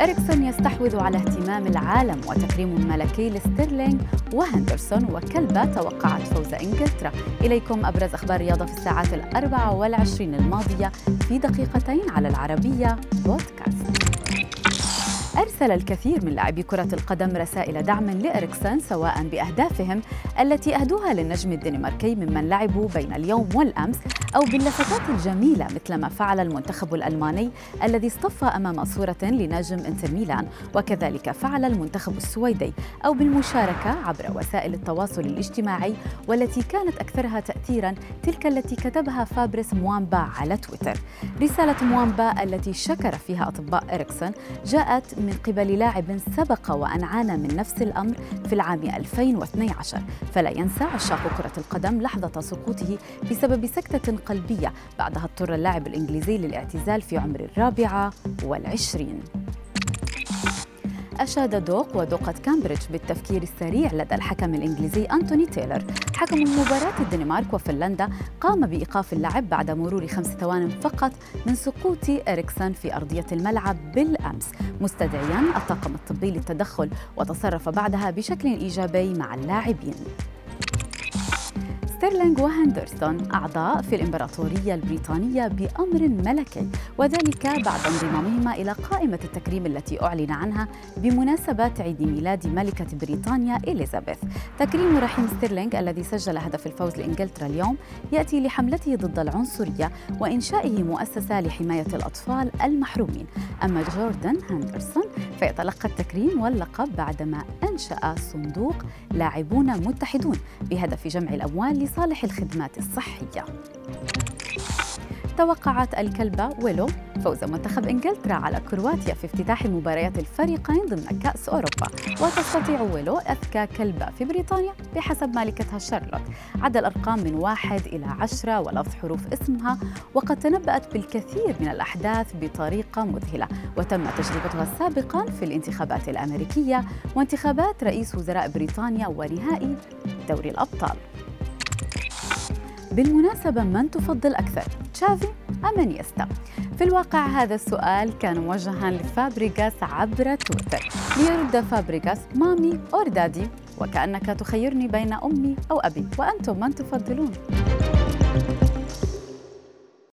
إريكسون يستحوذ على اهتمام العالم وتكريم ملكي لستيرلينغ وهندرسون وكلبة توقعت فوز إنجلترا. إليكم أبرز أخبار الرياضة في الساعات الأربعة والعشرين الماضية في دقيقتين على العربية بودكاست. أرسل الكثير من لاعبي كرة القدم رسائل دعم لإريكسن سواء بأهدافهم التي أهدوها للنجم الدنماركي ممن لعبوا بين اليوم والأمس أو باللفتات الجميلة مثل ما فعل المنتخب الألماني الذي اصطف أمام صورة لنجم إنتر ميلان. وكذلك فعل المنتخب السويدي أو بالمشاركة عبر وسائل التواصل الاجتماعي والتي كانت أكثرها تأثيرا تلك التي كتبها فابريس موامبا على تويتر. رسالة موامبا التي شكر فيها أطباء إريكسون جاءت من قبل لاعب سبق وأن عانى من نفس الأمر في العام 2012 فلا ينسى عشاق كرة القدم لحظة سقوطه بسبب سكتة قلبية بعدها اضطر اللاعب الإنجليزي للاعتزال في عمر الرابعة والعشرين. أشاد دوق ودوقة كامبريدج بالتفكير السريع لدى الحكم الإنجليزي أنتوني تايلر. حكم مباراة الدنمارك وفنلندا قام بإيقاف اللعب بعد مرور خمس ثوان فقط من سقوط إريكسون في أرضية الملعب بالأمس. مستدعيا الطاقم الطبي للتدخل وتصرف بعدها بشكل إيجابي مع اللاعبين. ستيرلينغ وهندرسون أعضاء في الإمبراطورية البريطانية بأمر ملكي وذلك بعد انضمامهما إلى قائمة التكريم التي أعلن عنها بمناسبة عيد ميلاد ملكة بريطانيا إليزابيث. تكريم رحيم ستيرلينغ الذي سجل هدف الفوز لإنجلترا اليوم يأتي لحملته ضد العنصرية وإنشائه مؤسسة لحماية الأطفال المحرومين. أما جوردن هندرسون فيتلقى التكريم واللقب بعدما أنشأ صندوق لاعبون متحدون بهدف جمع الأموال لصالح الخدمات الصحية. توقعت الكلبة ويلو فوز منتخب إنجلترا على كرواتيا في افتتاح مباريات الفريقين ضمن كأس أوروبا. وتستطيع ويلو اذكى كلبة في بريطانيا بحسب مالكتها شارلوت. عد الأرقام من واحد إلى عشرة ولفظ حروف اسمها وقد تنبأت بالكثير من الأحداث بطريقة مذهلة. وتم تجربتها سابقا في الانتخابات الأمريكية وانتخابات رئيس وزراء بريطانيا ونهائي دوري الأبطال. بالمناسبة من تفضل أكثر تشافي أم انيستا؟ في الواقع هذا السؤال كان موجها لفابريغاس عبر تويتر ليرد فابريغاس mommy or daddy وكأنك تخيرني بين أمي أو أبي وأنتم من تفضلون؟